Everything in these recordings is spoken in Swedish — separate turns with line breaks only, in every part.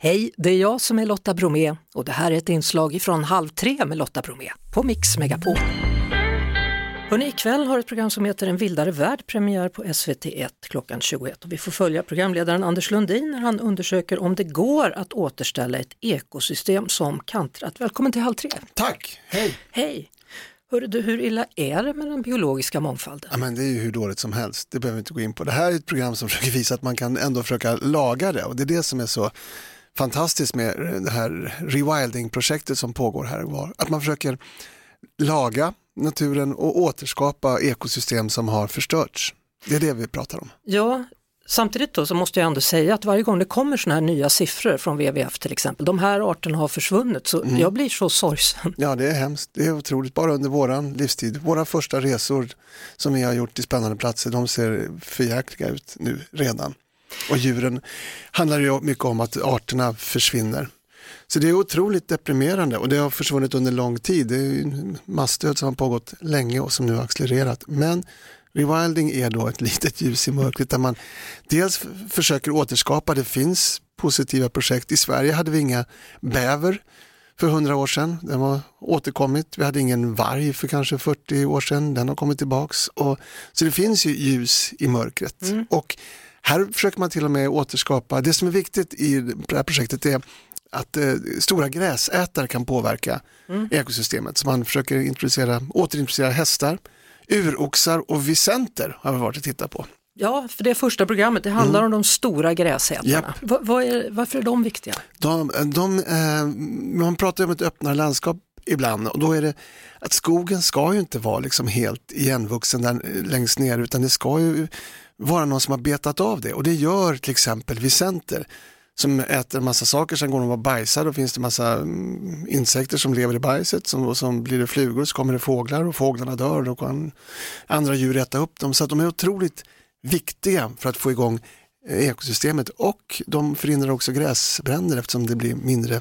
Hej, det är jag som är Lotta Bromé och det här är ett inslag från Halv tre med Lotta Bromé på Mix Megapol. Hörrni, ikväll har ett program som heter En vildare värld premiär på SVT1 klockan 21 och vi får följa programledaren Anders Lundin när han undersöker om det går att återställa ett ekosystem som kantrat. Välkommen till Halv tre!
Tack, hej!
Hej! Hörru du, hur illa är det med den biologiska mångfalden?
Ja, men det är ju hur dåligt som helst, det behöver vi inte gå in på. Det här är ett program som försöker visa att man kan ändå försöka laga det och det är det som är så fantastiskt med det här rewilding-projektet som pågår här och var. Att man försöker laga naturen och återskapa ekosystem som har förstörts. Det är det vi pratar om.
Ja, samtidigt då så måste jag ändå säga att varje gång det kommer sådana här nya siffror från WWF till exempel, de här arterna har försvunnit, så mm. jag blir så sorgsen.
Ja, det är hemskt. Det är otroligt. Bara under våran livstid, våra första resor som vi har gjort till spännande platser, de ser förjäkliga ut nu redan. Och djuren handlar ju mycket om att arterna försvinner. Så det är otroligt deprimerande och det har försvunnit under lång tid. Det är massdöd som har pågått länge och som nu har accelererat. Men rewilding är då ett litet ljus i mörkret där man dels försöker återskapa, det finns positiva projekt. I Sverige hade vi inga bäver för hundra år sedan. Den har återkommit. Vi hade ingen varg för kanske 40 år sedan. Den har kommit tillbaks. Och, så det finns ju ljus i mörkret. Mm. Och här försöker man till och med återskapa, det som är viktigt i det här projektet är att eh, stora gräsätare kan påverka mm. ekosystemet. Så man försöker introducera, återintroducera hästar, uroxar och visenter har vi varit och tittat på.
Ja, för det första programmet, det handlar mm. om de stora gräsätarna. Yep. Va, va är, varför är de viktiga?
De, de, eh, man pratar om ett öppnare landskap ibland och då är det att skogen ska ju inte vara liksom helt igenvuxen där längst ner utan det ska ju vara någon som har betat av det och det gör till exempel Vicenter som äter en massa saker, sen går de och bajsar, då finns det massa mm, insekter som lever i bajset, som, som blir det flugor, så kommer det fåglar och fåglarna dör, då kan andra djur äta upp dem. Så att de är otroligt viktiga för att få igång eh, ekosystemet och de förhindrar också gräsbränder eftersom det blir mindre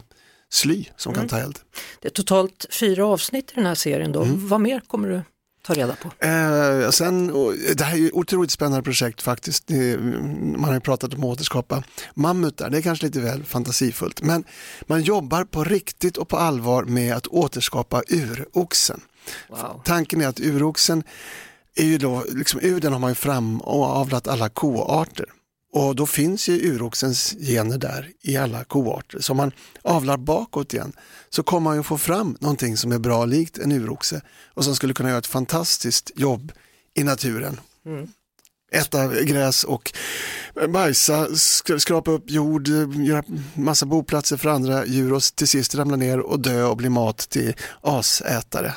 sly som mm. kan ta eld.
Det är totalt fyra avsnitt i den här serien då. Mm. Vad mer kommer du ta reda på?
Eh, sen, det här är ett otroligt spännande projekt faktiskt. Det, man har ju pratat om att återskapa mammutar, det är kanske lite väl fantasifullt. Men man jobbar på riktigt och på allvar med att återskapa uroxen. Wow. Tanken är att uroxen är ju då, liksom, ur den har man ju fram och avlat alla koarter. Och då finns ju uroxens gener där i alla koarter. Så om man avlar bakåt igen så kommer man ju få fram någonting som är bra likt en uroxe och som skulle kunna göra ett fantastiskt jobb i naturen. Mm. Äta gräs och bajsa, skrapa upp jord, göra massa boplatser för andra djur och till sist ramla ner och dö och bli mat till asätare.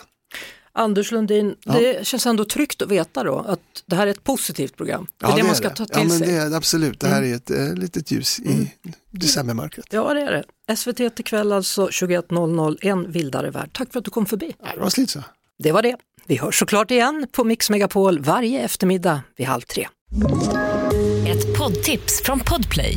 Anders Lundin, ja. det känns ändå tryggt att veta då att det här är ett positivt program. Det är ja, det, man ska det. ta till
ja, men
sig.
Det är, absolut, det här mm. är ett äh, litet ljus i mm. decembermörkret.
Ja det är det. SVT ikväll alltså 21.00, En vildare värld. Tack för att du kom förbi.
Ja, det var slut så.
Det var det. Vi hörs såklart igen på Mix Megapol varje eftermiddag vid halv tre.
Ett poddtips från Podplay.